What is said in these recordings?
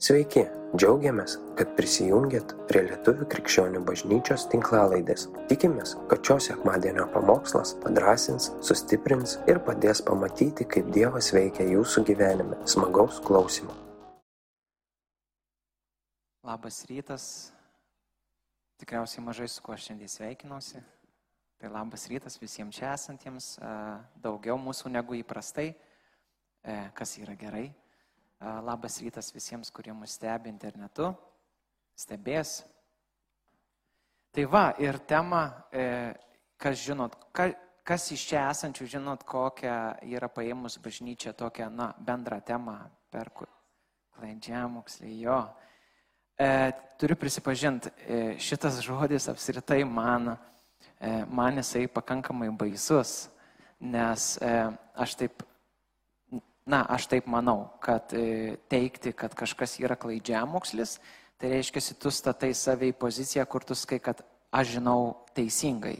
Sveiki, džiaugiamės, kad prisijungiat prie Lietuvių krikščionių bažnyčios tinklalaidės. Tikimės, kad šios sekmadienio pamokslas padrasins, sustiprins ir padės pamatyti, kaip Dievas veikia jūsų gyvenime. Smagaus klausimų. Labas rytas. Tikriausiai mažai su kuo šiandien sveikinuosi. Tai labas rytas visiems čia esantiems, daugiau mūsų negu įprastai, e, kas yra gerai. Labas rytas visiems, kurie mus stebi internetu, stebės. Tai va, ir tema, e, kas žinot, kas iš čia esančių žinot, kokią yra paėmus bažnyčia tokią, na, bendrą temą per klaidžiamokslį jo. E, turiu prisipažinti, e, šitas žodis apsiritai man, man jisai pakankamai baisus, nes aš taip Na, aš taip manau, kad e, teikti, kad kažkas yra klaidžiamokslis, tai reiškia, tu statai save į poziciją, kur tu skai, kad aš žinau teisingai.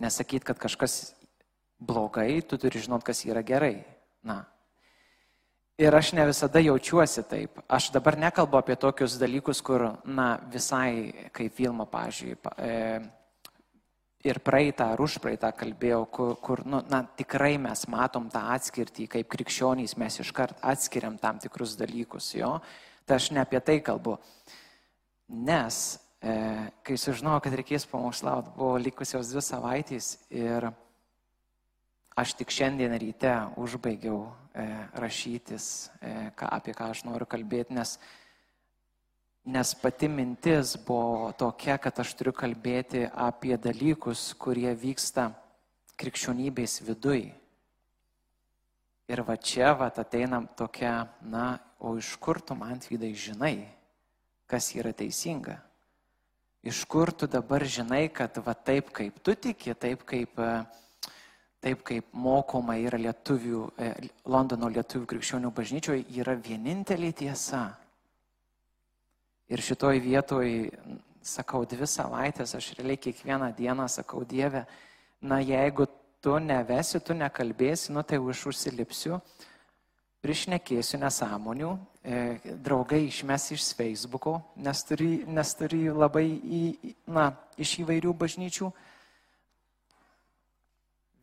Nesakyt, kad kažkas blogai, tu turi žinot, kas yra gerai. Na. Ir aš ne visada jaučiuosi taip. Aš dabar nekalbu apie tokius dalykus, kur, na, visai kaip Vilma, pažiūrėjau, ir praeitą ar užpraeitą kalbėjau, kur, kur nu, na, tikrai mes matom tą atskirtį, kaip krikščionys mes iškart atskiriam tam tikrus dalykus, jo. Tai aš ne apie tai kalbu. Nes, e, kai sužinojau, kad reikės pamokslauti, buvo likusios dvi savaitės ir aš tik šiandien ryte užbaigiau e, rašytis, e, ką, apie ką aš noriu kalbėti, nes nes pati mintis buvo tokia, kad aš turiu kalbėti apie dalykus, kurie vyksta krikščionybės viduj. Ir va čia va ateina tokia, na, o iš kur tu man tvydai žinai, kas yra teisinga? Iš kur tu dabar žinai, kad va taip kaip tu tiki, taip kaip, taip kaip mokoma yra lietuvių, Londono lietuvių krikščionių bažnyčioje, yra vienintelė tiesa Ir šitoj vietoj, sakau, dvi savaitės, aš realiai kiekvieną dieną sakau, Dieve, na jeigu tu nevesi, tu nekalbėsi, nu tai už užsilipsiu, priešnekėsiu nesąmonių, e, draugai išmes iš Facebooko, nes turi, nes turi labai į, na, iš įvairių bažnyčių.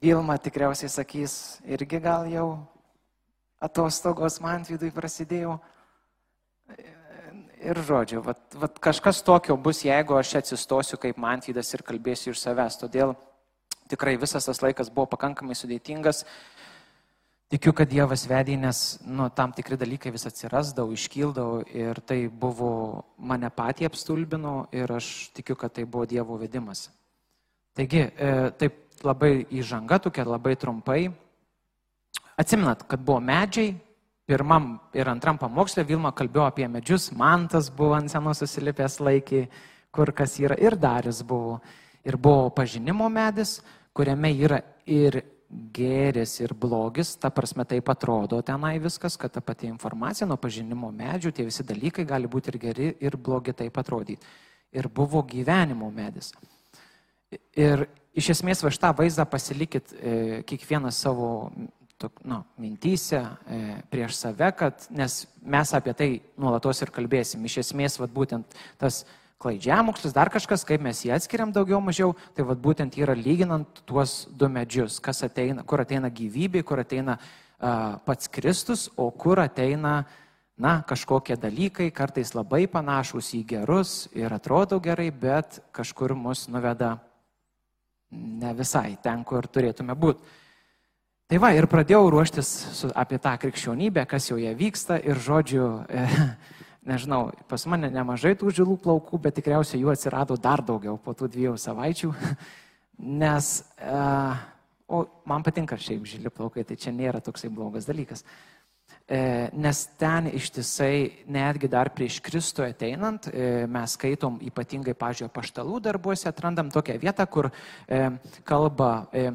Vilma tikriausiai sakys, irgi gal jau atostogos man vidui prasidėjo ir žodžiu, vat, vat kažkas tokio bus, jeigu aš atsistosiu kaip mantydas ir kalbėsiu iš savęs. Todėl tikrai visas tas laikas buvo pakankamai sudėtingas. Tikiu, kad Dievas vedė, nes nu, tam tikri dalykai vis atsirasdavo, iškildavo ir tai buvo mane patį apstulbino ir aš tikiu, kad tai buvo Dievo vedimas. Taigi, e, taip labai įžanga, tokia labai trumpai. Atsiminat, kad buvo medžiai, pirmam ir antram pamokslė Vilma kalbėjo apie medžius, mantas buvo ant senos susilipęs laikį, kur kas yra ir darius buvo. Ir buvo pažinimo medis, kuriame yra ir gėris, ir blogis, ta prasme taip atrodo tenai viskas, kad ta pati informacija nuo pažinimo medžių, tie visi dalykai gali būti ir geri, ir blogi taip atrodyti. Ir buvo gyvenimo medis. Ir iš esmės va šitą vaizdą pasilikit e, kiekvienas savo nu, mintyse e, prieš save, kad, nes mes apie tai nuolatos ir kalbėsim. Iš esmės, vat, būtent tas klaidžiamokslis, dar kažkas, kaip mes jį atskiriam daugiau mažiau, tai vat, būtent yra lyginant tuos du medžius, ateina, kur ateina gyvybė, kur ateina uh, pats Kristus, o kur ateina, na, kažkokie dalykai, kartais labai panašus į gerus ir atrodo gerai, bet kažkur mus nuveda ne visai ten, kur turėtume būti. Tai va, ir pradėjau ruoštis su, apie tą krikščionybę, kas joje vyksta ir žodžiu, e, nežinau, pas mane nemažai tų žilų plaukų, bet tikriausiai jų atsirado dar daugiau po tų dviejų savaičių, nes, e, o man patinka šiaip žili plaukai, tai čia nėra toksai blogas dalykas. E, nes ten ištisai, netgi dar prieš Kristų ateinant, e, mes skaitom ypatingai, pažiūrėjau, paštalų darbuose, atrandam tokią vietą, kur e, kalba, e,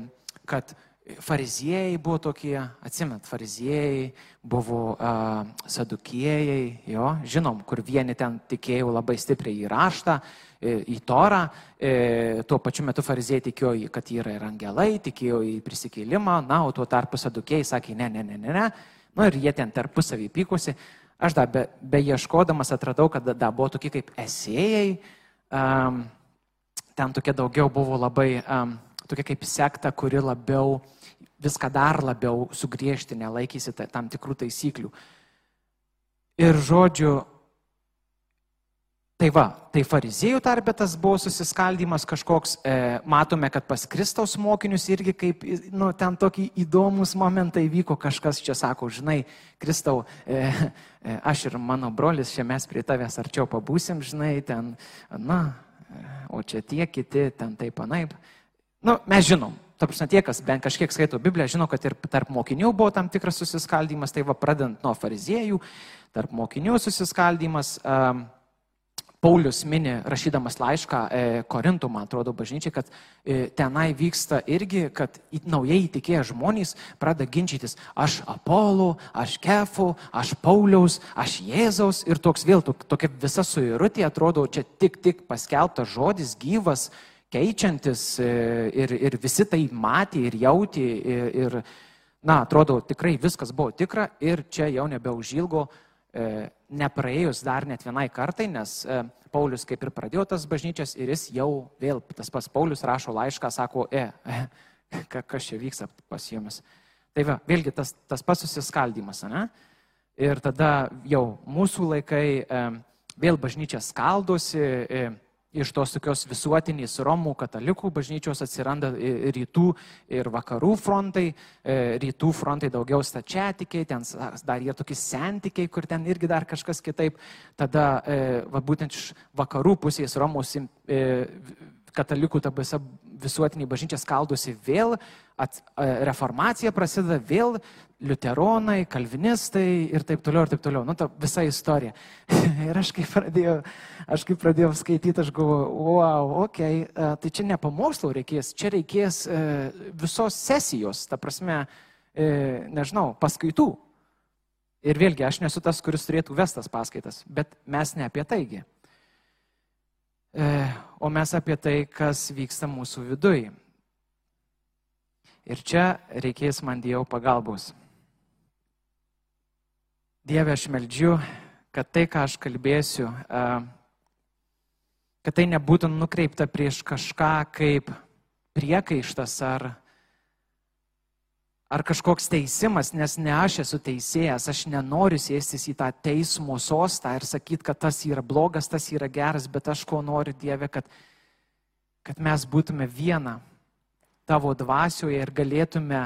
kad Fariziejai buvo tokie, atsimet, fariziejai, buvo uh, sadukėjai, jo, žinom, kur vieni ten tikėjo labai stipriai į raštą, į torą, e, tuo pačiu metu fariziejai tikėjo, kad yra ir angelai, tikėjo į prisikėlimą, na, o tuo tarpu sadukėjai sakė, ne, ne, ne, ne, ne, nu ir jie ten tarpusavį pykosi. aš dar be, beieškodamas atradau, kad dar buvo tokie kaip esėjai, um, ten tokie daugiau buvo labai, um, tokia kaip sekta, kuri labiau, viską dar labiau sugriežtinę, laikysi tam tikrų taisyklių. Ir žodžiu, Tai va, tai fariziejų tarpe tas buvo susiskaldimas kažkoks, e, matome, kad pas Kristaus mokinius irgi kaip, nu, ten tokie įdomus momentai vyko, kažkas čia sako, žinai, Kristau, e, e, aš ir mano brolis, čia mes prie tavęs arčiau pabūsim, žinai, ten, na, e, o čia tie kiti, ten taip anaip. Nu, mes žinom, ta prasme, tie, kas bent kažkiek skaito Bibliją, žino, kad ir tarp mokinių buvo tam tikras susiskaldimas, tai va, pradant nuo fariziejų, tarp mokinių susiskaldimas. E, Paulius mini, rašydamas laišką e, Korintų, man atrodo, bažnyčiai, kad e, tenai vyksta irgi, kad naujai įtikėję žmonės pradeda ginčytis, aš Apolų, aš Kefų, aš Pauliaus, aš Jėzaus. Ir toks vėl tokia visa suirutė atrodo, čia tik tik paskelbtas žodis, gyvas, keičiantis e, ir, ir visi tai matė ir jautė ir, ir, na, atrodo, tikrai viskas buvo tikra ir čia jau nebeužilgo E, nepraėjus dar net vienai kartai, nes e, Paulius kaip ir pradėjo tas bažnyčias ir jis jau vėl, tas pas Paulius rašo laišką, sako, e kas čia vyksta pas jumis. Tai va, vėlgi tas, tas pats susiskaldimas, ne? Ir tada jau mūsų laikai vėl bažnyčia skaldosi, iš tos tokios visuotinės Romų katalikų bažnyčios atsiranda rytų ir vakarų frontai. E, rytų frontai daugiau stačiatikiai, ten dar jie tokie sentikiai, kur ten irgi dar kažkas kitaip. Tada e, va, būtent iš vakarų pusės Romos e, katalikų ta visa visuotinė bažnyčia skaldosi vėl, at, reformacija prasideda vėl, liuteronai, kalvinistai ir taip toliau, ir taip toliau. Nu, ta visa istorija. ir aš kaip pradėjau, aš kaip pradėjau skaityti, aš galvoju, wow, ok, tai čia ne pamokslo reikės, čia reikės visos sesijos, ta prasme, nežinau, paskaitų. Ir vėlgi, aš nesu tas, kuris turėtų vestas paskaitas, bet mes ne apie taigi. E, o mes apie tai, kas vyksta mūsų viduje. Ir čia reikės man Dievo pagalbos. Dieve, aš meldžiu, kad tai, ką aš kalbėsiu, e, kad tai nebūtų nukreipta prieš kažką kaip priekaištas ar ar kažkoks teisimas, nes ne aš esu teisėjas, aš nenoriu sėstis į tą teismo sostą ir sakyti, kad tas yra blogas, tas yra geras, bet aš ko noriu Dieve, kad, kad mes būtume viena tavo dvasioje ir galėtume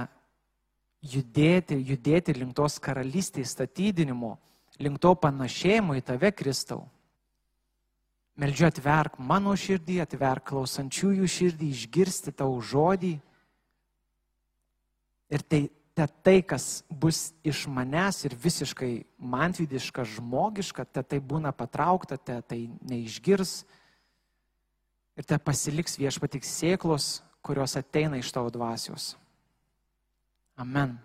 judėti, judėti link tos karalystės statydinimo, link to panašėjimo į tave, Kristau. Meldžiu atverk mano širdį, atverk klausančiųjų širdį, išgirsti tau žodį Ir tai, tai, tai, kas bus iš manęs ir visiškai mantvidiška, žmogiška, tai, tai būna patraukta, tai, tai neišgirs. Ir tai pasiliks viešpatiks sėklos, kurios ateina iš tavo dvasios. Amen.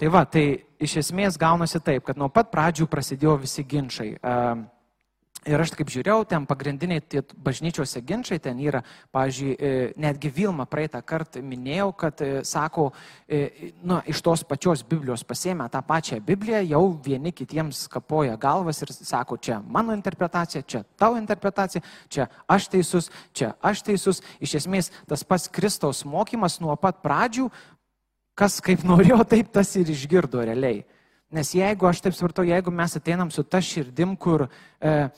Tai va, tai iš esmės gaunasi taip, kad nuo pat pradžių prasidėjo visi ginčiai. Uh, Ir aš kaip žiūrėjau, ten pagrindiniai tie bažnyčiose ginčiai ten yra, pavyzdžiui, e, netgi Vilma praeitą kartą minėjau, kad, e, sako, e, nu, iš tos pačios Biblijos pasėmė tą pačią Bibliją, jau vieni kitiems kapoja galvas ir sako, čia mano interpretacija, čia tavo interpretacija, čia aš teisus, čia aš teisus. Iš esmės, tas pats Kristaus mokymas nuo pat pradžių, kas kaip norėjo, taip tas ir išgirdo realiai. Nes jeigu, aš taip supratau, jeigu mes ateinam su ta širdim, kur e,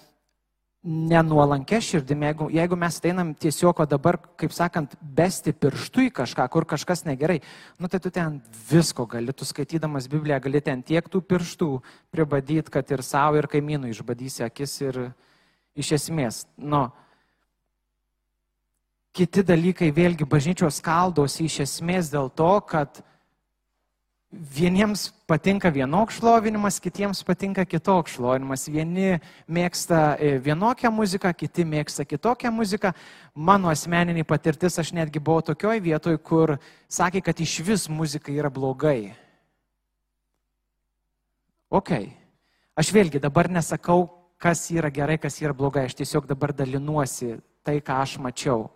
nenuolankia širdim, jeigu, jeigu mes einam tiesiog, dabar, kaip sakant, besti pirštų į kažką, kur kažkas negerai, nu tai tu ten visko gali, tu skaitydamas Bibliją gali ten tiek tų pirštų pribadyti, kad ir savo, ir kaimynų išbadysi akis ir iš esmės, nu, kiti dalykai vėlgi bažnyčios kaldosi iš esmės dėl to, kad Vieniems patinka vienoks šlovinimas, kitiems patinka kitoks šlovinimas. Vieni mėgsta e, vienokią muziką, kiti mėgsta kitokią muziką. Mano asmeninė patirtis, aš netgi buvau tokioj vietoj, kur sakė, kad iš vis muzika yra blogai. Ok. Aš vėlgi dabar nesakau, kas yra gerai, kas yra blogai. Aš tiesiog dabar dalinuosi tai, ką aš mačiau.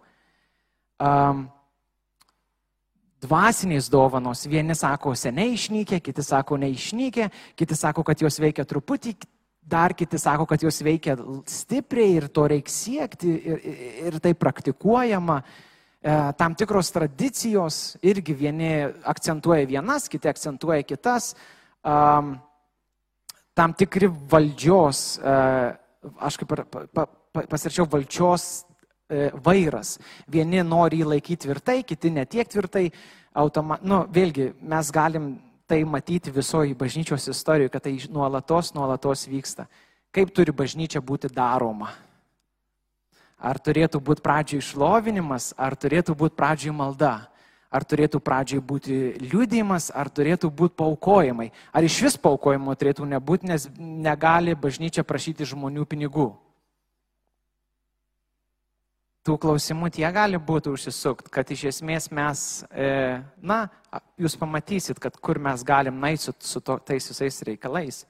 Um, dvasinės dovanos. Vieni sako seniai išnykė, kiti sako neišnykė, kiti sako, kad jos veikia truputį, dar kiti sako, kad jos veikia stipriai ir to reikia siekti ir, ir tai praktikuojama. E, tam tikros tradicijos irgi vieni akcentuoja vienas, kiti akcentuoja kitas. Tam tikri valdžios, e, aš kaip pasirašiau, valdžios E, vairas. Vieni nori jį laikyti tvirtai, kiti netiek tvirtai. Automa... Nu, vėlgi, mes galim tai matyti visoji bažnyčios istorijoje, kad tai nuolatos, nuolatos vyksta. Kaip turi bažnyčia būti daroma? Ar turėtų būti pradžioj išlovinimas, ar turėtų būti pradžioj malda? Ar turėtų pradžioj būti liūdėjimas, ar turėtų būti paukojimai? Ar iš vis paukojimo turėtų nebūti, nes negali bažnyčia prašyti žmonių pinigų? Tų klausimų tie gali būti užsisukt, kad iš esmės mes, e, na, jūs pamatysit, kad kur mes galim naiti su, su to, tais visais reikalais.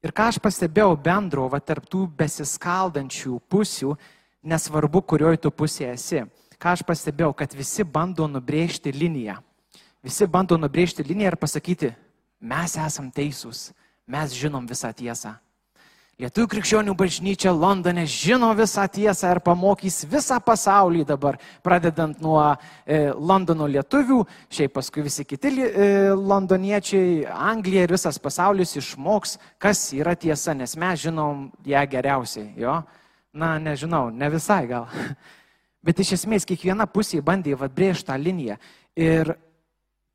Ir ką aš pastebėjau bendro, va tarptų besiskaldančių pusių, nesvarbu, kurioje tu pusėje esi, ką aš pastebėjau, kad visi bando nubrėžti liniją. Visi bando nubrėžti liniją ir pasakyti, mes esam teisūs, mes žinom visą tiesą. Lietuvių krikščionių bažnyčia Londone žino visą tiesą ir pamokys visą pasaulį dabar, pradedant nuo e, Londono lietuvių, šiaip paskui visi kiti e, londoniečiai, Anglija ir visas pasaulis išmoks, kas yra tiesa, nes mes žinom ją geriausiai. Jo? Na, nežinau, ne visai gal. Bet iš esmės kiekviena pusė bandė atbrėžti tą liniją. Ir,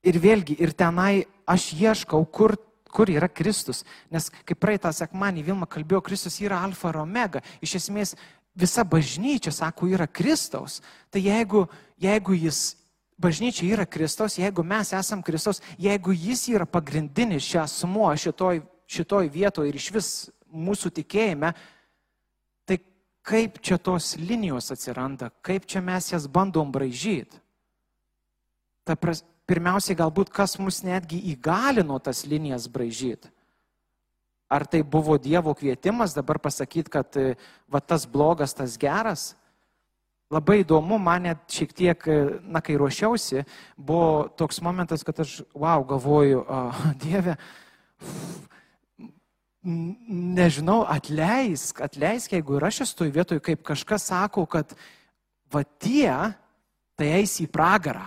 ir vėlgi, ir tenai aš ieškau, kur kur yra Kristus. Nes kaip praeitą sekmanį Vilma kalbėjo, Kristus yra alfa ir omega. Iš esmės visa bažnyčia, sako, yra Kristaus. Tai jeigu, jeigu jis, bažnyčia yra Kristaus, jeigu mes esam Kristaus, jeigu jis yra pagrindinis šią sumuo šitoj, šitoj vietoje ir iš vis mūsų tikėjime, tai kaip čia tos linijos atsiranda, kaip čia mes jas bandom bražyti. Ta prasme, pirmiausiai galbūt kas mus netgi įgalino tas linijas bražyti. Ar tai buvo Dievo kvietimas dabar pasakyti, kad e, va tas blogas, tas geras? Labai įdomu, man net šiek tiek, e, na, kai ruošiausi, buvo toks momentas, kad aš, wow, galvoju, oh, Dieve, nežinau, atleisk, atleisk, jeigu ir aš esu toj vietoj, kaip kažkas sako, kad va tie, tai eis į pragarą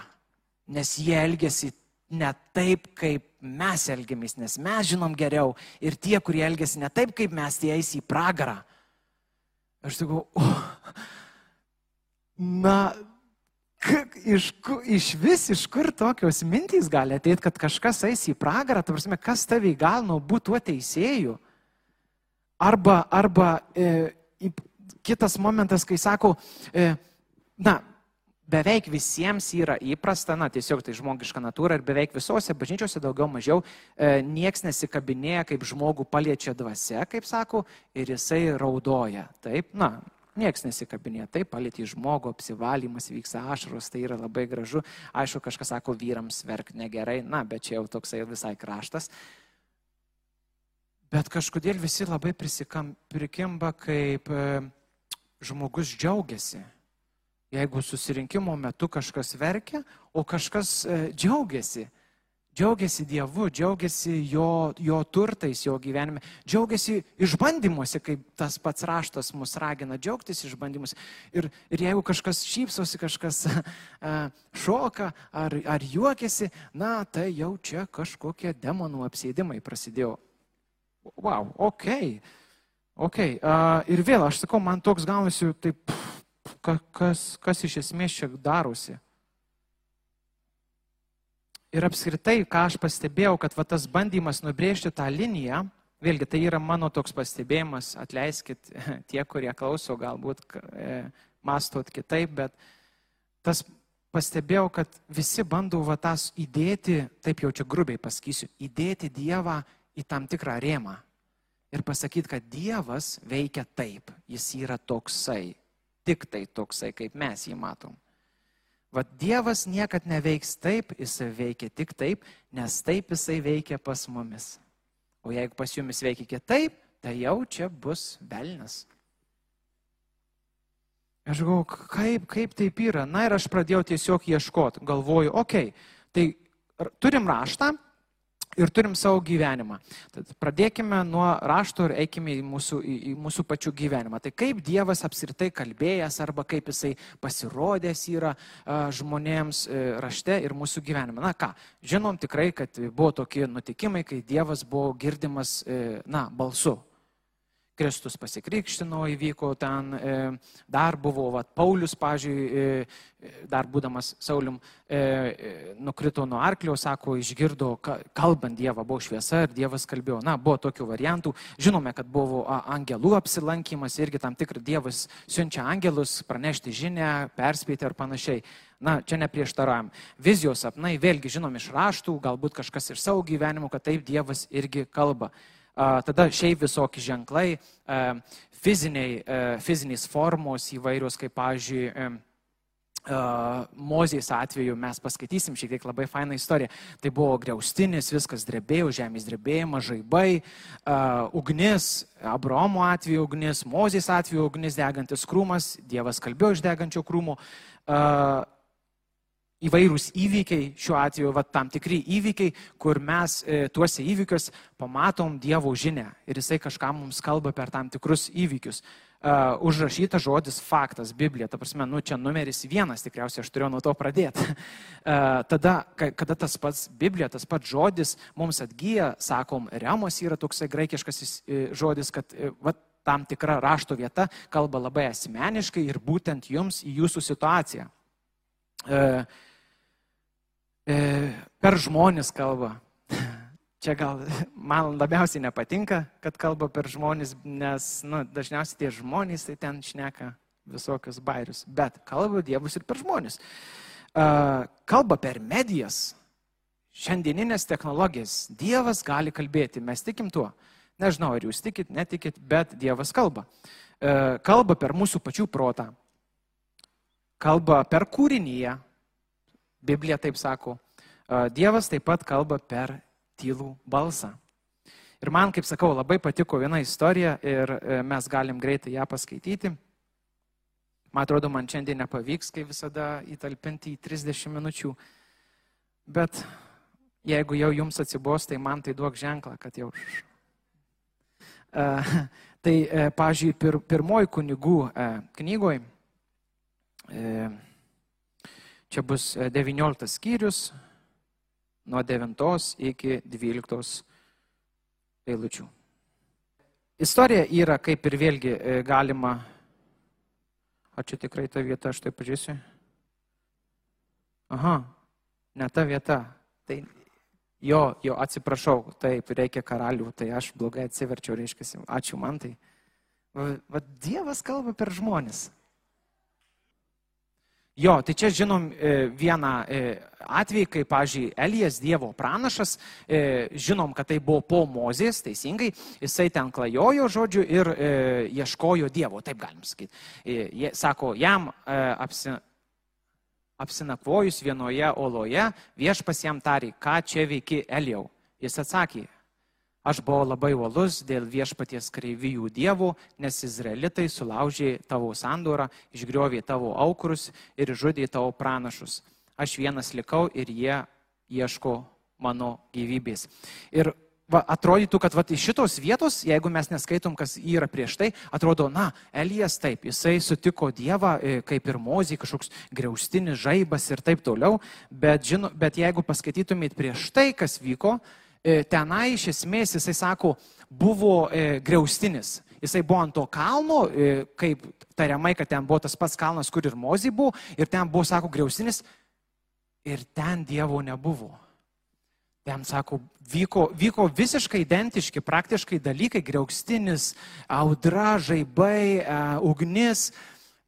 nes jie elgesi ne taip, kaip mes elgiamės, nes mes žinom geriau. Ir tie, kurie elgesi ne taip, kaip mes, tie eis į pragarą. Aš sakau, oh, na, iš, iš vis, iš kur tokios mintys gali ateiti, kad kažkas eis į pragarą, ta prasme, kas tavai gal nu būtų tuo teisėju. Arba, arba e, kitas momentas, kai sako, e, na, beveik visiems yra įprasta, na tiesiog tai žmogiška natūra ir beveik visose bažnyčiose daugiau mažiau e, nieks nesikabinėja, kaip žmogų paliečia dvasia, kaip sako, ir jisai raudoja. Taip, na, nieks nesikabinėja, taip, palėti žmogų, apsivalymas vyksta ašaros, tai yra labai gražu. Aišku, kažkas sako, vyrams verk negerai, na, bet čia jau toksai visai kraštas. Bet kažkodėl visi labai prisikam, prikimba, kaip e, žmogus džiaugiasi Jeigu susirinkimo metu kažkas verkia, o kažkas e, džiaugiasi, džiaugiasi Dievu, džiaugiasi jo, jo turtais, jo gyvenime, džiaugiasi išbandymuose, kaip tas pats raštas mus ragina džiaugtis išbandymuose. Ir, ir jeigu kažkas šypsosi, kažkas a, šoka ar, ar juokiasi, na, tai jau čia kažkokie demonų apsėdimai prasidėjo. Wow, ok. Ok. A, ir vėl aš sakau, man toks gaunasi taip. Pff, kas, kas iš esmės čia darosi. Ir apskritai, ką aš pastebėjau, kad va, tas bandymas nubrėžti tą liniją, vėlgi tai yra mano toks pastebėjimas, atleiskit tie, kurie klauso, galbūt e, mastot kitaip, bet tas pastebėjau, kad visi bando va tas įdėti, taip jau čia grubiai pasakysiu, įdėti Dievą į tam tikrą rėmą. Ir pasakyti, kad Dievas veikia taip, jis yra toksai tik tai toksai, kaip mes jį matom. Vat Dievas niekad neveiks taip, jisai veikia tik taip, nes taip jisai veikia pas mumis. O jeigu pas jumis veikia kitaip, tai jau čia bus velnas. Aš galvoju, kaip, kaip taip yra. Na ir aš pradėjau tiesiog ieškoti. Galvoju, okei, okay, tai turim raštą, ir turim savo gyvenimą. Tad pradėkime nuo rašto ir eikime į mūsų, į, į mūsų pačių gyvenimą. Tai kaip Dievas apskritai kalbėjęs arba kaip jisai pasirodęs yra žmonėms e, rašte ir mūsų gyvenime. Na ką, žinom tikrai, kad buvo tokie nutikimai, kai Dievas buvo girdimas, e, na, balsu. Kristus pasikrikštino, įvyko ten, e, dar buvo, va, Paulius, pažiūrėjau, e, dar būdamas Saulim, e, nukrito nuo arklio, sako, išgirdo, kalbant Dievą, buvo šviesa ir Dievas kalbėjo. Na, buvo tokių variantų. Žinome, kad buvo angelų apsilankimas, irgi tam tikrai Dievas siunčia angelus pranešti žinę, perspėti ar panašiai. Na, čia neprieštaravim. Vizijos sapnai, vėlgi žinom iš raštų, galbūt kažkas iš savo gyvenimo, kad taip Dievas irgi kalba tada šiaip visokie ženklai, fiziniai, fizinės formos įvairios, kaip, pavyzdžiui, Mozės atveju mes paskaitysim šiek tiek labai fainą istoriją. Tai buvo greustinis, viskas drebėjo, žemės drebėjimas, žaibai, uh, ugnis, Abromo atveju ugnis, Mozės atveju ugnis, degantis krūmas, Dievas kalbėjo iš degančio krūmo. Uh, įvairūs įvykiai, šiuo atveju va, tam tikri įvykiai, kur mes e, tuose įvykiuose pamatom Dievo žinę ir Jisai kažką mums kalba per tam tikrus įvykius. Uh, užrašytas žodis faktas, Biblija, ta prasme, nu čia numeris vienas, tikriausiai aš turėjau nuo to pradėti. Uh, tada, kada tas pats Biblija, tas pats žodis mums atgyja, sakom, remos yra toksai graikiškas e, žodis, kad uh, va, tam tikra rašto vieta kalba labai asmeniškai ir būtent jums į jūsų situaciją. E, per žmonės kalba. Čia gal man labiausiai nepatinka, kad kalba per žmonės, nes nu, dažniausiai tie žmonės tai ten šneka visokius bairius, bet kalba Dievus ir per žmonės. E, kalba per medijas, šiandieninės technologijas. Dievas gali kalbėti, mes tikim tuo. Nežinau, ar jūs tikit, netikit, bet Dievas kalba. E, kalba per mūsų pačių protą. Kalba per kūrinyje, Biblija taip sako. Dievas taip pat kalba per tylų balsą. Ir man, kaip sakau, labai patiko viena istorija ir e, mes galim greitai ją paskaityti. Man atrodo, man šiandien nepavyks, kaip visada, įtalpinti į 30 minučių. Bet jeigu jau jums atsibos, tai man tai duok ženklą, kad jau. Uh, tai, uh, pažiūrėjau, pir, pirmoji kunigų uh, knygoje Čia bus 19 e, skyrius nuo 9 iki 12 eilučių. Istorija yra kaip ir vėlgi e, galima. Ar čia tikrai ta vieta, aš tai pažiūrėsiu? Aha, ne ta vieta. Tai jo, jo, atsiprašau, taip, reikia karalių, tai aš blogai atsiverčiau, reiškia, ačiū man tai. Va, va, Dievas kalba per žmonės. Jo, tai čia žinom e, vieną e, atvejį, kai, pažiūrėjau, Elijas Dievo pranašas, e, žinom, kad tai buvo po Mozės, teisingai, jisai ten klajojo žodžiu ir ieškojo Dievo, taip galim sakyti. Sako, jam apsi, apsinakvojus vienoje oloje, viešpas jam tarė, ką čia veiki Elijau. Jis atsakė, Aš buvau labai uolus dėl viešpaties kreivijų dievų, nes izraelitai sulaužė tavo sandorą, išgriovė tavo aukurus ir žudė tavo pranašus. Aš vienas likau ir jie ieško mano gyvybės. Ir va, atrodytų, kad va, iš šitos vietos, jeigu mes neskaitom, kas yra prieš tai, atrodo, na, Elijas taip, jisai sutiko Dievą, e, kaip ir mozį, kažkoks griaustinis žaibas ir taip toliau, bet, žino, bet jeigu paskaitytumėt prieš tai, kas vyko, tenai iš esmės jisai sako, buvo e, greustinis. Jisai buvo ant to kalno, e, kaip tariamai, kad ten buvo tas pats kalnas, kur ir mozį buvo, ir ten buvo, sako, greustinis, ir ten Dievo nebuvo. Ten, sako, vyko, vyko visiškai identiški praktiškai dalykai - greustinis, audra, žaibai, ugnis,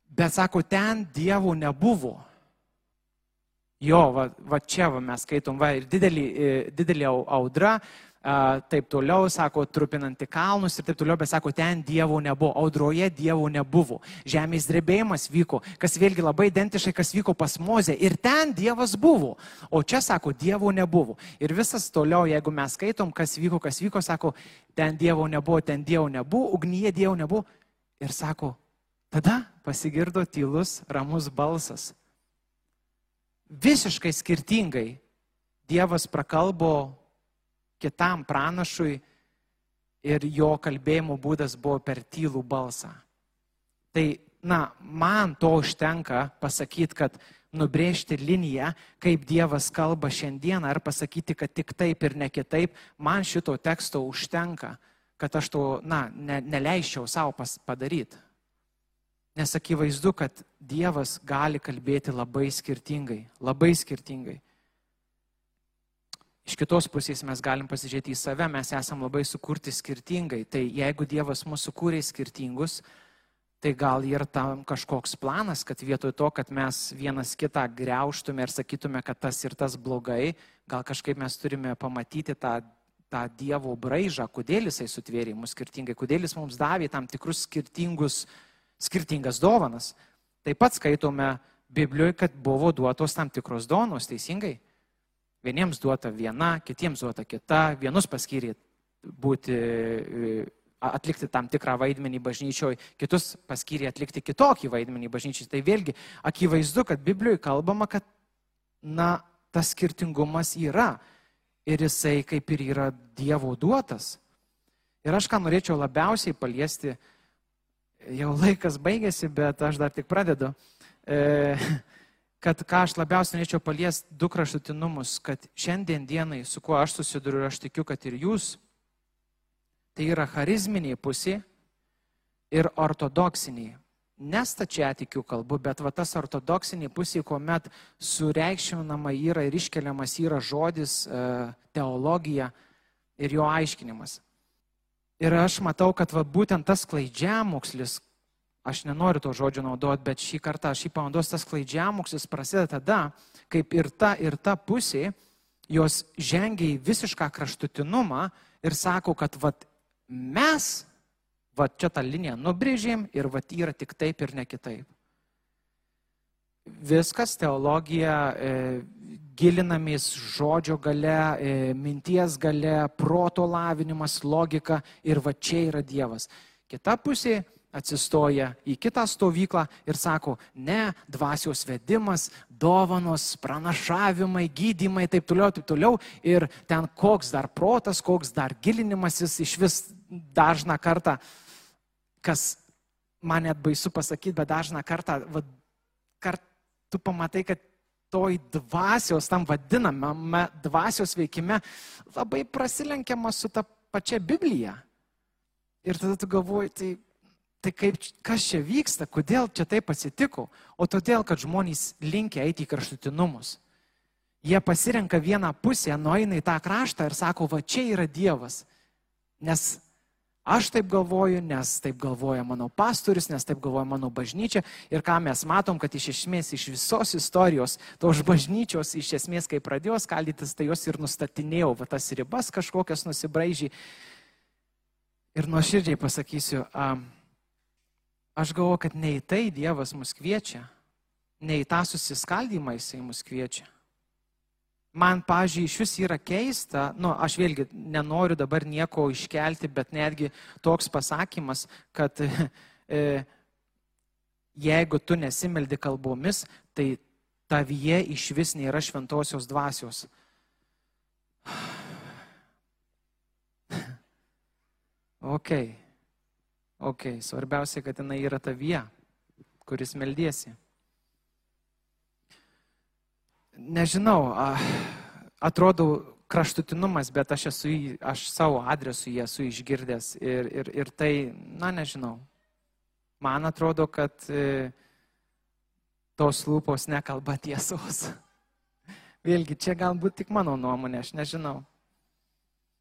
bet, sako, ten Dievo nebuvo. Jo, va, va čia va, mes skaitom, va, ir didelį, e, didelį audra, a, taip toliau, sako, trupinanti kalnus ir taip toliau, bet sako, ten Dievo nebuvo, audroje Dievo nebuvo. Žemės drebėjimas vyko, kas vėlgi labai identiškai, kas vyko pas Mozę. Ir ten Dievas buvo. O čia sako, Dievo nebuvo. Ir visas toliau, jeigu mes skaitom, kas vyko, kas vyko, sako, ten Dievo nebuvo, ten Dievo nebuvo, ugnyje Dievo nebuvo. Ir sako, Tada pasigirdo tylus, ramus balsas. Visiškai skirtingai Dievas prakalbo kitam pranašui ir jo kalbėjimo būdas buvo per tylų balsą. Tai, na, man to užtenka pasakyti, kad nubrėžti liniją, kaip Dievas kalba šiandieną, ar pasakyti, kad tik taip ir ne kitaip, man šito teksto užtenka, kad aš to, na, ne, neleiščiau savo padaryti. Nes akivaizdu, kad Dievas gali kalbėti labai skirtingai, labai skirtingai. Iš kitos pusės mes galim pasižiūrėti į save, mes esame labai sukurti skirtingai. Tai jeigu Dievas mūsų kūrė skirtingus, tai gal ir tam kažkoks planas, kad vietoj to, kad mes vienas kitą greuštume ir sakytume, kad tas ir tas blogai, gal kažkaip mes turime pamatyti tą, tą Dievo braižą, kodėl jisai sutvėrė mus skirtingai, kodėl jis mums davė tam tikrus skirtingus, skirtingas dovanas. Taip pat skaitome Biblijoje, kad buvo duotos tam tikros donos, teisingai. Vieniems duota viena, kitiems duota kita, vienus paskyrė būti atlikti tam tikrą vaidmenį bažnyčioje, kitus paskyrė atlikti kitokį vaidmenį bažnyčiai. Tai vėlgi akivaizdu, kad Biblijoje kalbama, kad, na, tas skirtingumas yra ir jisai kaip ir yra Dievo duotas. Ir aš ką norėčiau labiausiai paliesti, jau laikas baigėsi, bet aš dar tik pradedu, e, kad ką aš labiausiai norėčiau paliesti du kraštutinumus, kad šiandien dienai, su kuo aš susiduriu, aš tikiu, kad ir jūs Tai yra charizminė pusė ir ortodoksinė. Nestačiatikių kalbu, bet va tas ortodoksinė pusė, kuomet sureikšminama yra ir iškeliamas yra žodis, e, teologija ir jo aiškinimas. Ir aš matau, kad va būtent tas klaidžiamokslis, aš nenoriu to žodžio naudoti, bet šį kartą šį panaudos tas klaidžiamokslis prasideda tada, kaip ir ta, ir ta pusė, jos žengia į visišką kraštutinumą ir sako, kad vat, mes, va čia tą liniją nubrėžėm ir va yra tik taip ir ne kitaip. Viskas, teologija, e, gilinamės žodžio gale, e, minties gale, proto lavinimas, logika ir va čia yra Dievas. Kita pusė atsistoja į kitą stovyklą ir sako, ne, dvasios vedimas, dovanos, pranašavimai, gydymai, taip toliau, taip toliau. Ir ten koks dar protas, koks dar gilinimasis iš vis dažną kartą, kas man net baisu pasakyti, bet dažną kartą, va, kart, tu pamatai, kad toj dvasios, tam vadinamame dvasios veikime labai prasilenkiama su ta pačia Biblija. Ir tada tu galvoji, tai Tai kaip, kas čia vyksta, kodėl čia taip atsitiko? O todėl, kad žmonės linkia eiti į kraštutinumus. Jie pasirenka vieną pusę, nueina į tą kraštą ir sako, va čia yra Dievas. Nes aš taip galvoju, nes taip galvoja mano pastorius, nes taip galvoja mano bažnyčia. Ir ką mes matom, kad iš esmės iš visos istorijos, tos bažnyčios iš esmės, kai pradėjo skaldytis, tai jos ir nustatinėjau, va tas ribas kažkokias nusibraižy. Ir nuoširdžiai pasakysiu, um, Aš galvoju, kad ne į tai Dievas mus kviečia, ne į tą susiskaldymą Jisai mus kviečia. Man, pažiūrėjau, iš vis yra keista, nu, aš vėlgi nenoriu dabar nieko iškelti, bet netgi toks pasakymas, kad e, jeigu tu nesimeldi kalbomis, tai tavyje iš vis nėra šventosios dvasios. ok. Ok, svarbiausia, kad jinai yra tavyje, kuris meldiesi. Nežinau, atrodo kraštutinumas, bet aš esu, aš savo adresu jį esu išgirdęs ir, ir, ir tai, na nežinau. Man atrodo, kad e, tos lūpos nekalba tiesos. Vėlgi, čia galbūt tik mano nuomonė, aš nežinau.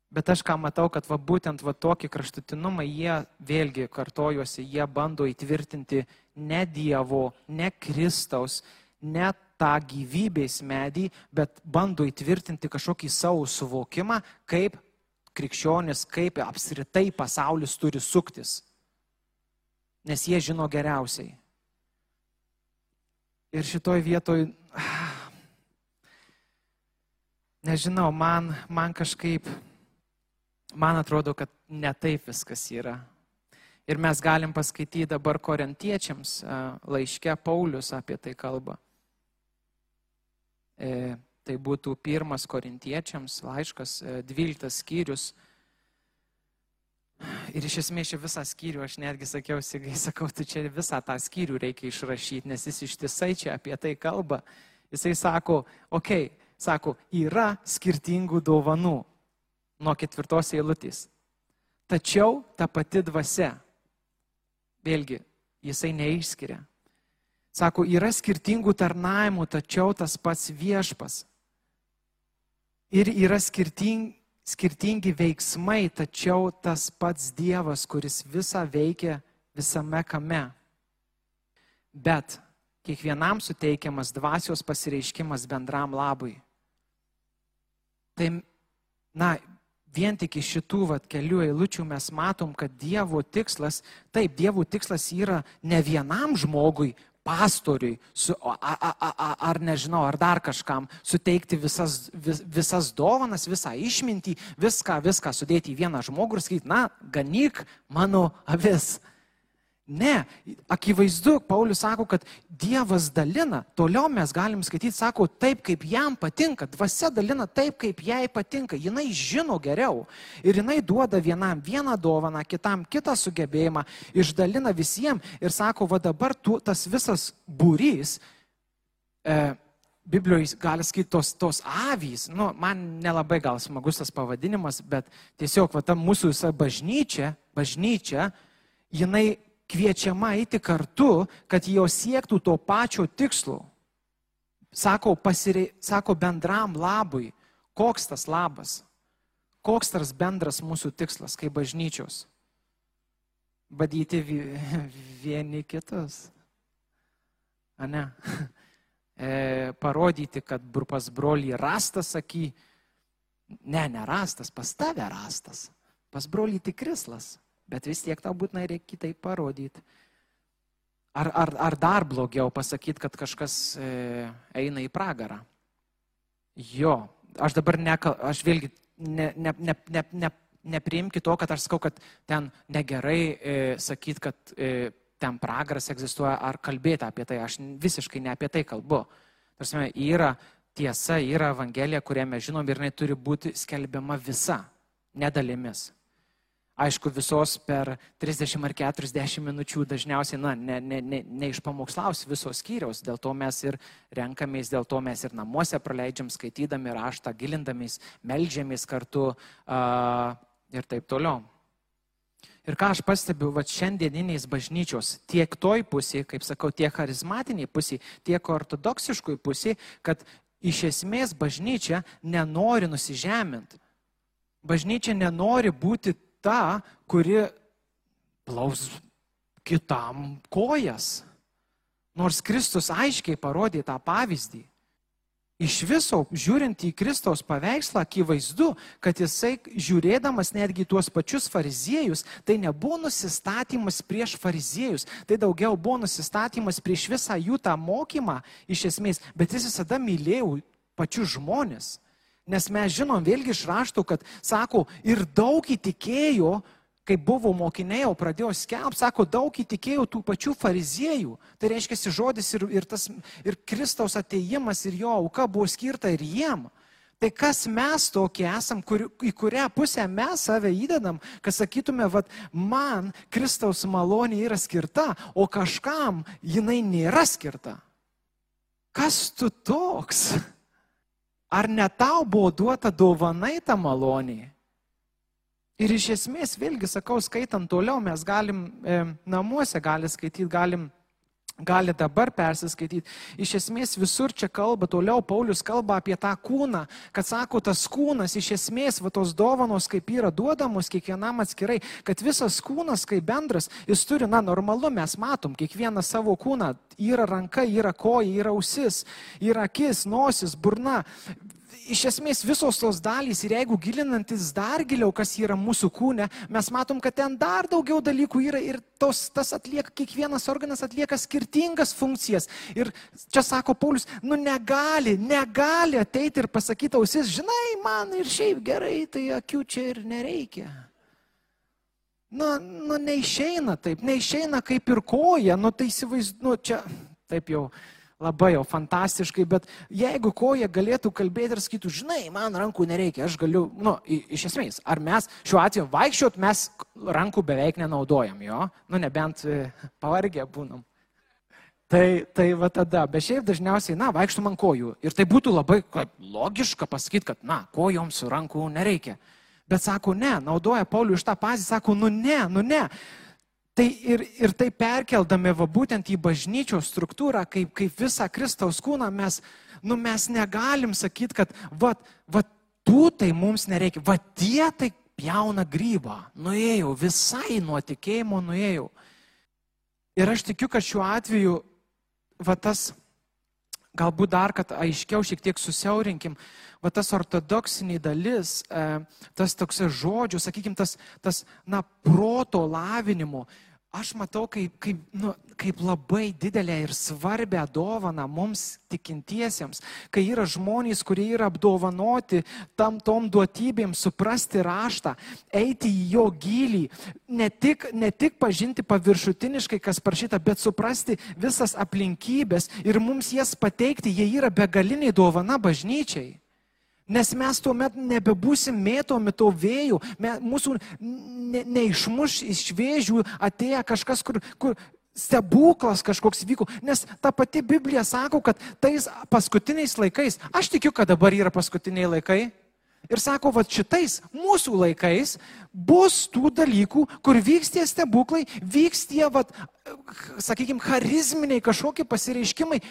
Bet aš ką matau, kad va, būtent va, tokį kraštutinumą jie vėlgi kartojosi, jie bando įtvirtinti ne Dievo, ne Kristaus, ne tą gyvybės medį, bet bando įtvirtinti kažkokį savo suvokimą, kaip krikščionis, kaip apskritai pasaulis turi suktis. Nes jie žino geriausiai. Ir šitoj vietoj, nežinau, man, man kažkaip man atrodo, kad ne taip viskas yra. Ir mes galim paskaityti dabar korintiečiams laiške Paulius apie tai kalba. E, tai būtų pirmas korintiečiams laiškas, 12 e, skyrius. Ir iš esmės čia visą skyrių, aš netgi sakiau, sigai, sakau, tu čia visą tą skyrių reikia išrašyti, nes jis ištisai čia apie tai kalba. Jisai sako, okei, okay, sako, yra skirtingų dovanų nuo ketvirtos eilutės. Tačiau ta pati dvasia, vėlgi, jisai neišskiria. Sako, yra skirtingų tarnavimų, tačiau tas pats viešpas. Ir yra skirting, skirtingi veiksmai, tačiau tas pats Dievas, kuris visą veikia visame kame. Bet kiekvienam suteikiamas dvasios pasireiškimas bendram labui. Tai, na, vien tik iš šitų vat, kelių eilučių mes matom, kad Dievo tikslas, taip, Dievo tikslas yra ne vienam žmogui, pastoriui, su, a, a, a, ar nežinau, ar dar kažkam suteikti visas, vis, visas dovanas, visą išmintį, viską, viską sudėti į vieną žmogų ir sakyti, na, ganyk mano avis. Ne, akivaizdu, Paulius sako, kad Dievas dalina, toliau mes galim skaityti, sako, taip, kaip jam patinka, dvasia dalina taip, kaip jai patinka, jinai žino geriau ir jinai duoda vienam vieną dovaną, kitam kitą sugebėjimą, išdalina visiems ir sako, va dabar tu, tas visas būrys, e, Biblijoje gali skaityti tos, tos avys, nu, man nelabai gal smagus tas pavadinimas, bet tiesiog va ta mūsų visa bažnyčia, bažnyčia, jinai kviečiama eiti kartu, kad jos siektų to pačio tikslo. Sako, pasirei, sako bendram labui. Koks tas labas? Koks tas bendras mūsų tikslas kaip bažnyčios? Badyti vieni kitus. A ne? E, parodyti, kad pas brolį rastas, saky, ne, nerastas, pas tave rastas, pas brolį tikrislas bet vis tiek tau būtinai reikia kitaip parodyti. Ar, ar, ar dar blogiau pasakyti, kad kažkas e, eina į pragarą? Jo, aš dabar nekal, aš vėlgi ne, ne, ne, ne, ne, nepriimki to, kad aš sakau, kad ten negerai e, sakyti, kad e, ten pragaras egzistuoja, ar kalbėti apie tai. Aš visiškai ne apie tai kalbu. Tarsi, yra tiesa, yra evangelija, kurią mes žinom ir jinai turi būti skelbiama visa, nedalimis. Aišku, visos per 30 ar 40 minučių dažniausiai, na, ne, ne, ne, neišpamokslaus visos skyriaus, dėl to mes ir renkamės, dėl to mes ir namuose praleidžiam skaitydami raštą, gilindamės, melžiamės kartu uh, ir taip toliau. Ir ką aš pastebiu, va šiandieniniais bažnyčios, tiek toj pusėje, kaip sakau, tiek charizmatiniai pusėje, tiek ortodoksiškoj pusėje, kad iš esmės bažnyčia nenori nusižeminti. Bažnyčia nenori būti ta, kuri plaus kitam kojas. Nors Kristus aiškiai parodė tą pavyzdį. Iš viso, žiūrint į Kristaus paveikslą, akivaizdu, kad jisai, žiūrėdamas netgi tuos pačius fariziejus, tai nebuvo nusistatymas prieš fariziejus, tai daugiau buvo nusistatymas prieš visą jų tą mokymą iš esmės, bet jis visada mylėjo pačius žmonės. Nes mes žinom vėlgi iš raštų, kad sako, ir daug įtikėjo, kai buvo mokiniai, jau pradėjo skelbti, sako, daug įtikėjo tų pačių fariziejų. Tai reiškia, žodis ir, ir, tas, ir Kristaus ateimas ir jo auka buvo skirta ir jiem. Tai kas mes tokie esam, kur, į kurią pusę mes save įdedam, kad sakytume, vad, man Kristaus malonė yra skirta, o kažkam jinai nėra skirta. Kas tu toks? Ar ne tau buvo duota dovanai ta malonė? Ir iš esmės, vėlgi sakau, skaitant toliau, mes galim e, namuose gali skaityti, galim gali dabar persiskaityti. Iš esmės visur čia kalba, toliau Paulius kalba apie tą kūną, kad sako, tas kūnas iš esmės, va tos dovanos kaip yra duodamos kiekvienam atskirai, kad visas kūnas kaip bendras, jis turi, na, normalu, mes matom, kiekvieną savo kūną, yra ranka, yra koja, yra ausis, yra akis, nosis, burna, iš esmės visos tos dalys ir jeigu gilinantis dar giliau, kas yra mūsų kūne, mes matom, kad ten dar daugiau dalykų yra ir tos, tas atlieka, kiekvienas organas atlieka skirtingas funkcijas. Ir čia sako Paulius, nu negali, negali ateiti ir pasakyti ausis, žinai, man ir šiaip gerai, tai akių čia ir nereikia. Nu, nu, neišeina taip, neišeina kaip ir koja, nu tai įsivaizduoju, nu, čia taip jau labai jau fantastiškai, bet jeigu koja galėtų kalbėti ir sakytų, žinai, man rankų nereikia, aš galiu, nu, iš esmės, ar mes šiuo atveju vaikščiot, mes rankų beveik nenaudojam, jo, nu, nebent e, pavargę būnam. Tai, tai va tada, bet šiaip dažniausiai, na, vaikštum ant kojų. Ir tai būtų labai logiška pasakyti, kad, na, kojoms rankų nereikia. Bet sako, ne, naudoja Paulių iš tą pazį, sako, nu ne, nu ne. Tai ir, ir tai perkeldami va būtent į bažnyčios struktūrą, kaip, kaip visą Kristaus kūną, mes, nu, mes negalim sakyti, kad va, va tų tai mums nereikia, va tie tai jauna grybą, nuėjau, visai nuo tikėjimo nuėjau. Ir aš tikiu, kad šiuo atveju, va tas, galbūt dar, kad aiškiau šiek tiek susiaurinkim, va tas ortodoksiniai dalis, e, tas toks žodžių, sakykime, tas, tas, na, proto lavinimo, aš matau kaip, kaip, nu, kaip labai didelę ir svarbę dovaną mums tikintiesiems, kai yra žmonės, kurie yra apdovanoti tam tom duotybėm, suprasti raštą, eiti į jo gilį, ne tik, ne tik pažinti paviršutiniškai, kas parašyta, bet suprasti visas aplinkybės ir mums jas pateikti, jie yra begaliniai dovana bažnyčiai. Nes mes tuomet nebebūsim mėtomi to vėjų, mūsų ne, neišmuš iš vėžių atėję kažkas, kur, kur stebuklas kažkoks vyko. Nes ta pati Biblija sako, kad tais paskutiniais laikais, aš tikiu, kad dabar yra paskutiniai laikai. Ir sako, va šitais mūsų laikais bus tų dalykų, kur vyks tie stebuklai, vyks tie, va, sakykime, charizminiai kažkokie pasireiškimai,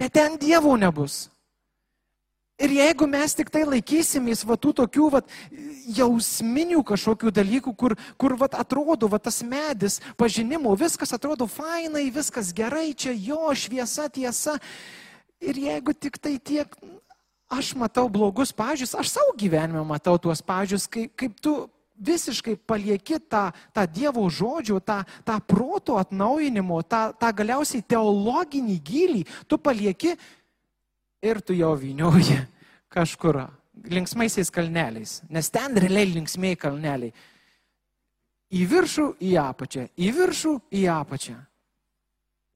bet ten Dievo nebus. Ir jeigu mes tik tai laikysimės va tų tokių va, jausminių kažkokių dalykų, kur, kur va, atrodo va, tas medis pažinimo, viskas atrodo fainai, viskas gerai, čia jo šviesa, tiesa. Ir jeigu tik tai tiek, aš matau blogus pažiūrės, aš savo gyvenime matau tuos pažiūrės, kaip, kaip tu visiškai palieki tą, tą Dievo žodžių, tą, tą proto atnaujinimo, tą, tą galiausiai teologinį gilį, tu palieki ir tu jau vynioji kažkur linksmaisiais kalneliais, nes ten realiai linksmėjai kalneliai. Į viršų, į apačią, į viršų, į apačią.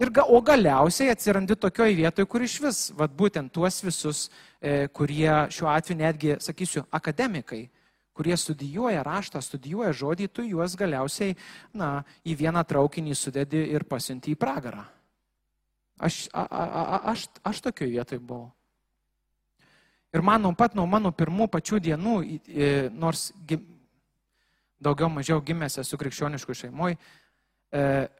Ir, ga, o galiausiai atsirandi tokioje vietoje, kur iš vis, vad būtent tuos visus, e, kurie šiuo atveju netgi, sakysiu, akademikai, kurie studijuoja raštą, studijuoja žodį, tu juos galiausiai, na, į vieną traukinį sudedi ir pasiunti į pragarą. Aš, a, a, a, aš, aš tokioje vietoje buvau. Ir man nuo pat nuo mano pirmų pačių dienų, nors daugiau mažiau gimęs esu krikščioniškų šeimoje,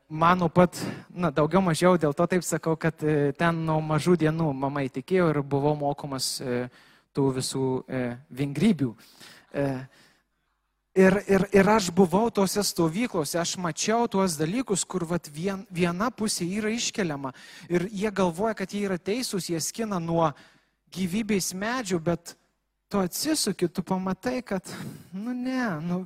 mano pat, na, daugiau mažiau dėl to taip sakau, kad e, ten nuo mažų dienų mama įtikėjo ir buvau mokomas e, tų visų e, vingrybių. Ir, ir, ir aš buvau tose stovyklose, aš mačiau tuos dalykus, kur vat, vien, viena pusė yra iškeliama ir jie galvoja, kad jie yra teisūs, jie skina nuo gyvybės medžių, bet tu atsisuki, tu pamatai, kad, nu ne, nu,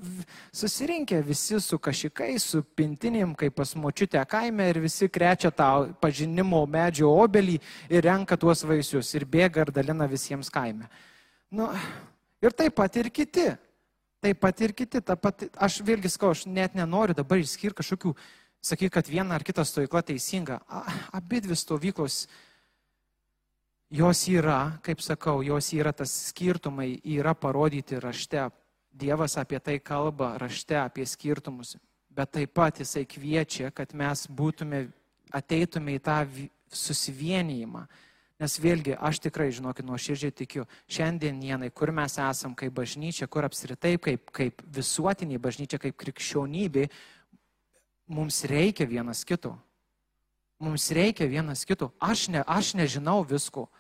susirinkę visi su kašikai, su pintinėm, kaip pas močiutę kaime ir visi krečia tą pažinimo medžio obelį ir renka tuos vaisius ir bėga ir dalina visiems kaime. Nu, ir taip pat ir kiti. Taip pat ir kiti. Pat, aš vėlgi skau, aš net nenoriu dabar išskirti kažkokių, sakyti, kad viena ar kita stovykla teisinga. Abi dvi stovyklos, jos yra, kaip sakau, jos yra tas skirtumai, yra parodyti rašte. Dievas apie tai kalba rašte, apie skirtumus. Bet taip pat jisai kviečia, kad mes būtume, ateitume į tą susivienijimą Nes vėlgi, aš tikrai, žinokit, nuoširdžiai tikiu, šiandien dienai, kur mes esam kaip bažnyčia, kur apskritai kaip, kaip visuotiniai bažnyčia, kaip krikščionybė, mums reikia vienas kito. Mums reikia vienas kito. Aš, ne, aš nežinau visko.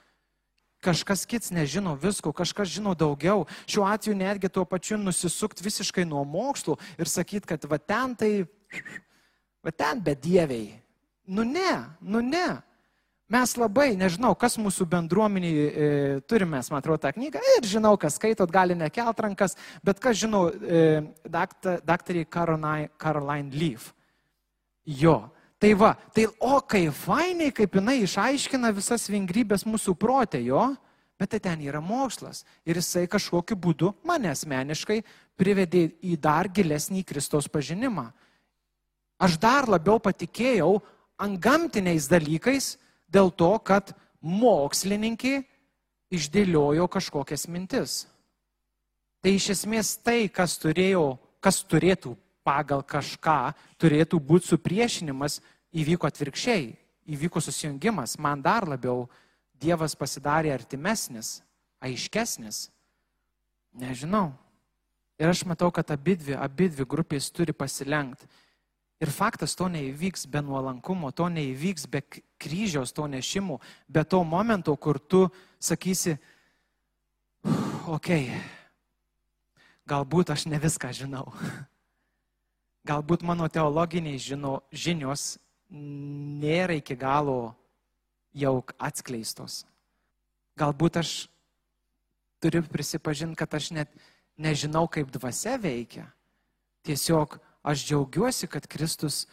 Kažkas kits nežino visko, kažkas žino daugiau. Šiuo atveju netgi tuo pačiu nusisukt visiškai nuo mokslų ir sakyt, kad va ten tai, va ten bedieviai. Nu ne, nu ne. Mes labai, nežinau, kas mūsų bendruomenį e, turime, man atrodo, tą knygą ir žinau, kas skaitot, gali nekelt rankas, bet kas žinau, e, daktar, daktarį Caroline, Leaf. Jo. Tai va, tai o kaip fainiai, kaip jinai išaiškina visas vingrybės mūsų protė, jo. Bet tai ten yra mokslas. Ir jisai kažkokiu būdu mane asmeniškai privedė į dar gilesnį Kristaus pažinimą. Aš dar labiau patikėjau ant gamtiniais dalykais dėl to, kad mokslininkai išdėliojo kažkokias mintis. Tai iš esmės tai, kas, turėjo, kas turėtų pagal kažką, turėtų būti supriešinimas, įvyko atvirkščiai, įvyko susijungimas. Man dar labiau Dievas pasidarė artimesnis, aiškesnis. Nežinau. Ir aš matau, kad abidvi, abidvi grupės turi pasilenkti. Ir faktas to neįvyks be nuolankumo, to neįvyks be kryžiaus, to nešimų, be to momento, kur tu sakysi, okei, okay, galbūt aš ne viską žinau. Galbūt mano teologiniai žino, žinios nėra iki galo jau atskleistos. Galbūt aš turiu prisipažinti, kad aš net nežinau, kaip dvasia veikia. Tiesiog aš džiaugiuosi, kad Kristus,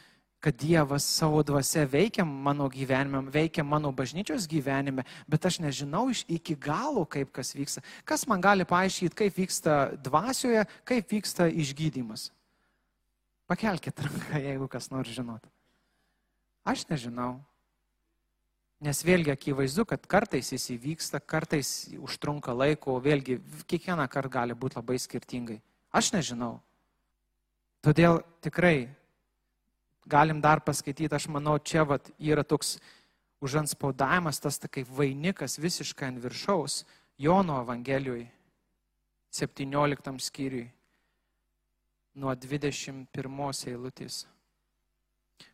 kad Dievas savo dvasia veikia mano gyvenime, veikia mano bažnyčios gyvenime, bet aš nežinau iš iki galo, kaip kas vyksta. Kas man gali paaiškinti, kaip vyksta dvasioje, kaip vyksta išgydymas? Pakelkite ranką, jeigu kas nors žinot. Aš nežinau. Nes vėlgi akivaizdu, kad kartais jis įvyksta, kartais užtrunka laiko, vėlgi kiekvieną kartą gali būti labai skirtingai. Aš nežinau. Todėl tikrai galim dar paskaityti, aš manau, čia vat, yra toks užanspaudavimas, tas ta kaip vainikas visiškai ant viršaus Jono Evangelijoje, 17 skyriui, nuo 21 eilutės.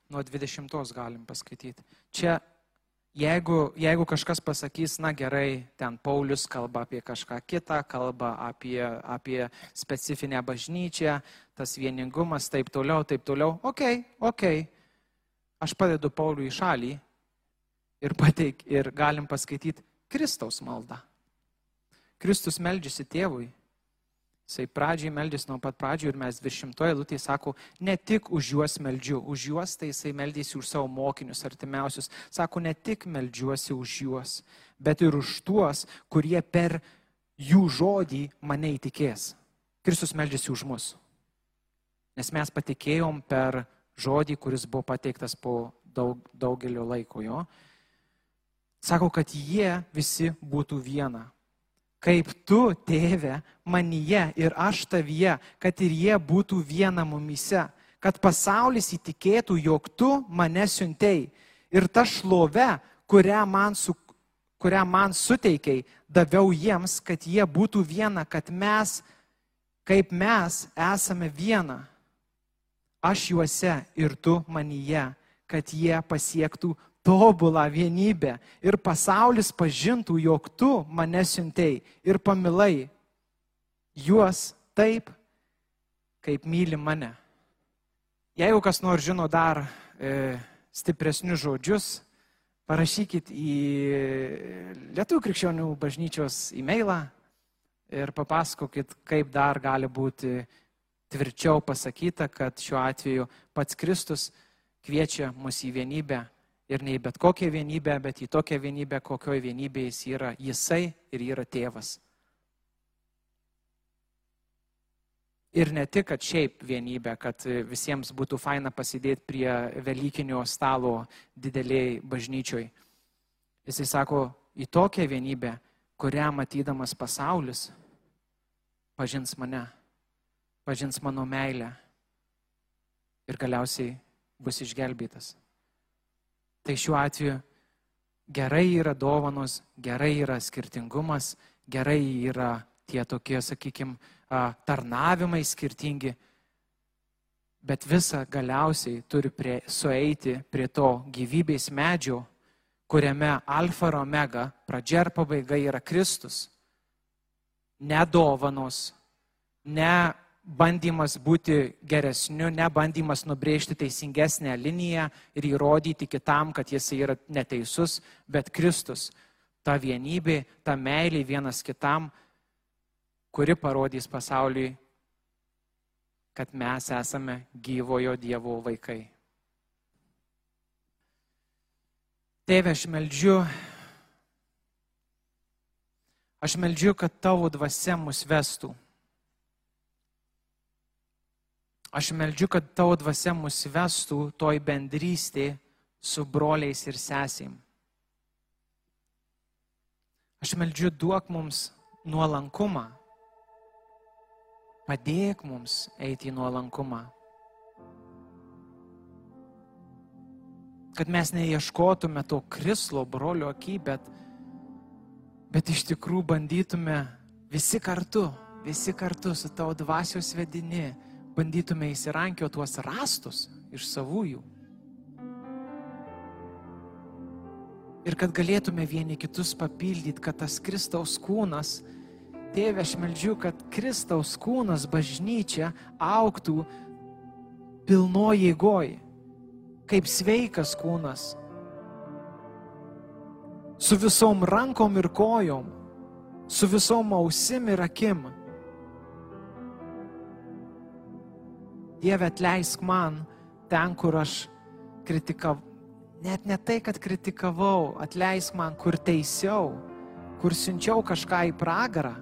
Nuo 20 galim paskaityti. Čia Jeigu, jeigu kažkas pasakys, na gerai, ten Paulius kalba apie kažką kitą, kalba apie, apie specifinę bažnyčią, tas vieningumas, taip toliau, taip toliau, okei, okay. aš padedu Pauliui į šalį ir, pateik, ir galim paskaityti Kristaus maldą. Kristus meldžiasi tėvui Jisai pradžiai meldys nuo pat pradžių ir mes viršimtoje lūtėje sako, ne tik už juos meldžiu, už juos tai jisai meldys už savo mokinius artimiausius. Sako, ne tik meldžiuosi už juos, bet ir už tuos, kurie per jų žodį mane įtikės. Kristus meldžiasi už mus. Nes mes patikėjom per žodį, kuris buvo pateiktas po daug, daugelio laiko jo. Sako, kad jie visi būtų viena kaip tu, tėve, manyje ir aš tavyje, kad ir jie būtų viena mumise, kad pasaulis įtikėtų, jog tu mane siuntei ir ta šlove, kurią man, su, kurią man suteikiai, daviau jiems, kad jie būtų viena, kad mes, kaip mes, esame viena. Aš juose ir tu manyje, kad jie pasiektų tobulą vienybę ir pasaulis pažintų, jog tu mane siuntei ir pamilai juos taip, kaip myli mane. Jeigu kas nors žino dar e, stipresnius žodžius, parašykit į Lietuvų krikščionių bažnyčios e-mailą ir papasakokit, kaip dar gali būti tvirčiau pasakyta, kad šiuo atveju pats Kristus kviečia mus į vienybę ir ne į bet kokią vienybę, bet į tokią vienybę, kokioje vienybėje jis yra. Jisai ir yra tėvas. Ir ne tik, kad šiaip vienybė, kad visiems būtų faina pasidėti prie Velykinio stalo dideliai bažnyčioj. Jisai sako, į tokią vienybę, kurią matydamas pasaulis pažins mane, pažins mano meilę ir galiausiai bus išgelbėtas. Tai šiuo atveju gerai yra dovanos, gerai yra skirtingumas, gerai yra tie tokie, sakykime, tarnavimai skirtingi, bet visa galiausiai turi prie, sueiti prie to gyvybės medžio, kuriame alfa ir omega, pradžia ir pabaiga yra Kristus. Ne dovanos, ne bandymas būti geresniu, ne bandymas nubrėžti teisingesnę liniją ir įrodyti kitam, kad jis yra neteisus, bet Kristus. Ta vienybė, ta meilė vienas kitam, kuri parodys pasauliui, kad mes esame gyvojo Dievo vaikai. Tėve, aš meldžiu, Aš meldžiu, kad tavo dvasia mus vestų. Aš meldžiu, kad tavo dvasia mus vestų toj bendrystė su broliais ir sesėm. Aš meldžiu, duok mums nuolankumą. Padėk mums eiti į nuolankumą. Kad mes neieškotume to krislo brolio akį, bet, bet iš tikrųjų bandytume visi kartu, visi kartu su tavo dvasios vedini, bandytume įsirankio tuos rastus iš savųjų. Ir kad galėtume vieni kitus papildyti, kad tas Kristaus kūnas, tėve, aš meldžiu, kad Kristaus kūnas bažnyčia auktų pilno jėgoji, kaip sveikas kūnas, su visom rankom ir kojom, su visom ausim ir akim. Dieve, atleisk man ten, kur aš kritikavau. Net ne tai, kad kritikavau, atleisk man, kur teisiau, kur siunčiau kažką į pragarą,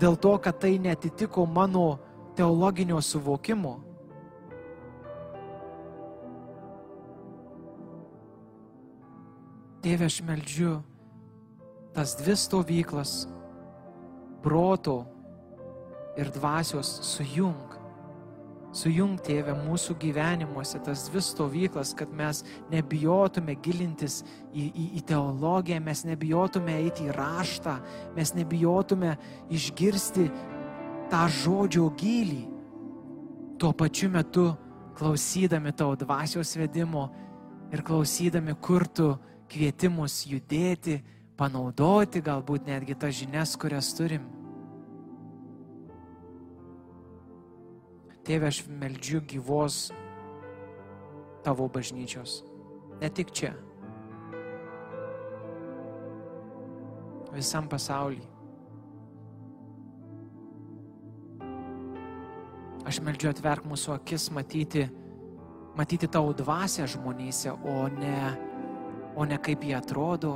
dėl to, kad tai netitiko mano teologinio suvokimo. Tėve, aš meldžiu tas dvi stovyklas, proto ir dvasios sujung Sujung, tėvė, mūsų gyvenimuose tas dvi stovyklas, kad mes nebijotume gilintis į, į, į teologiją, mes nebijotume eiti į raštą, mes nebijotume išgirsti tą žodžio gilį. Tuo pačiu metu klausydami tavo dvasios vedimo ir klausydami, kur tu kvietimus judėti, panaudoti galbūt netgi tas žinias, kurias turim. Tėve, aš meldžiu gyvos tavo bažnyčios. Ne tik čia. Visam pasaulyje. Aš meldžiu atverk mūsų akis matyti, matyti tavo dvasę žmonėse, o ne, o ne kaip jie atrodo,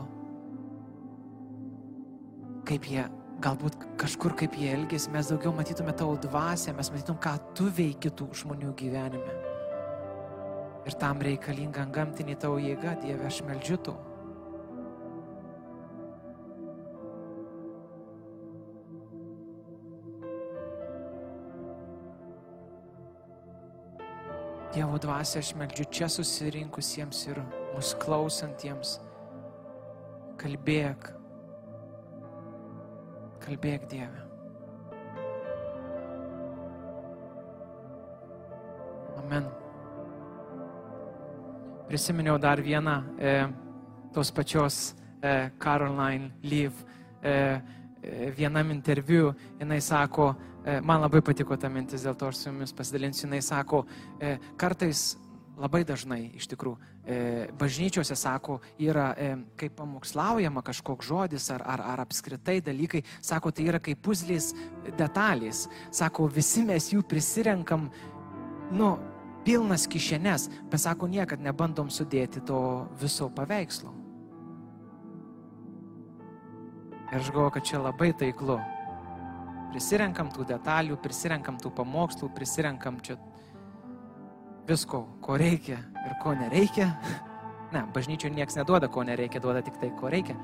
kaip jie galbūt kažkur kaip jie elgėsi, mes daugiau matytume tavo dvasę, mes matytum, ką tu veiki tų žmonių gyvenime. Ir tam reikalinga gamtinė tavo jėga, Dieve, aš meldžiu tu. Dievo dvasia aš meldžiu čia susirinkusiems ir mus klausantiems. Kalbėk, Kalbėk Dieve. Amen. Prisiminiau dar vieną e, tos pačios e, Caroline Leaf e, e, vienam interviu. Jis sako, e, man labai patiko ta mintis, dėl to aš su jumis pasidalinsiu. Jis sako, e, kartais labai dažnai iš tikrųjų e, bažnyčiose, sako, yra e, kaip pamokslaujama kažkoks žodis ar, ar, ar apskritai dalykai, sako, tai yra kaip puzlės detalės. Sako, visi mes jų prisirenkam, nu, pilnas kišenes, bet sako, niekad nebandom sudėti to viso paveikslo. Ir aš galvoju, kad čia labai taiklu. Prisirenkam tų detalių, prisirenkam tų pamokslų, prisirenkam čia visko, ko reikia ir ko nereikia. Ne, bažnyčių niekas neduoda, ko nereikia, duoda tik tai, ko reikia.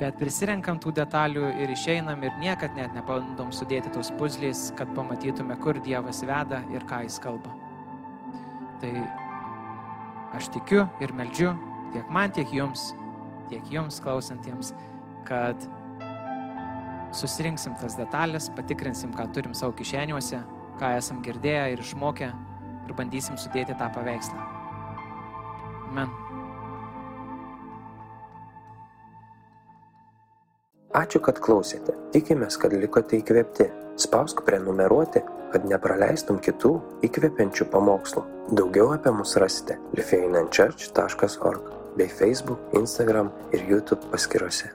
Bet prisirenkam tų detalių ir išeinam ir niekad net nebandom sudėti tos puzlės, kad pamatytume, kur Dievas veda ir ką Jis kalba. Tai aš tikiu ir meldžiu tiek man, tiek jums, tiek jums klausantiems, kad susirinksim tas detalės, patikrinsim, ką turim savo kišeniuose, ką esam girdėję ir išmokę ir bandysim sudėti tą paveikslą. Amen. Ačiū, kad klausėte. Tikimės, kad likote įkvėpti. Spausk prenumeruoti, kad nepraleistum kitų įkvepiančių pamokslų. Daugiau apie mus rasite lifeinanchurch.org bei Facebook, Instagram ir YouTube paskiruose.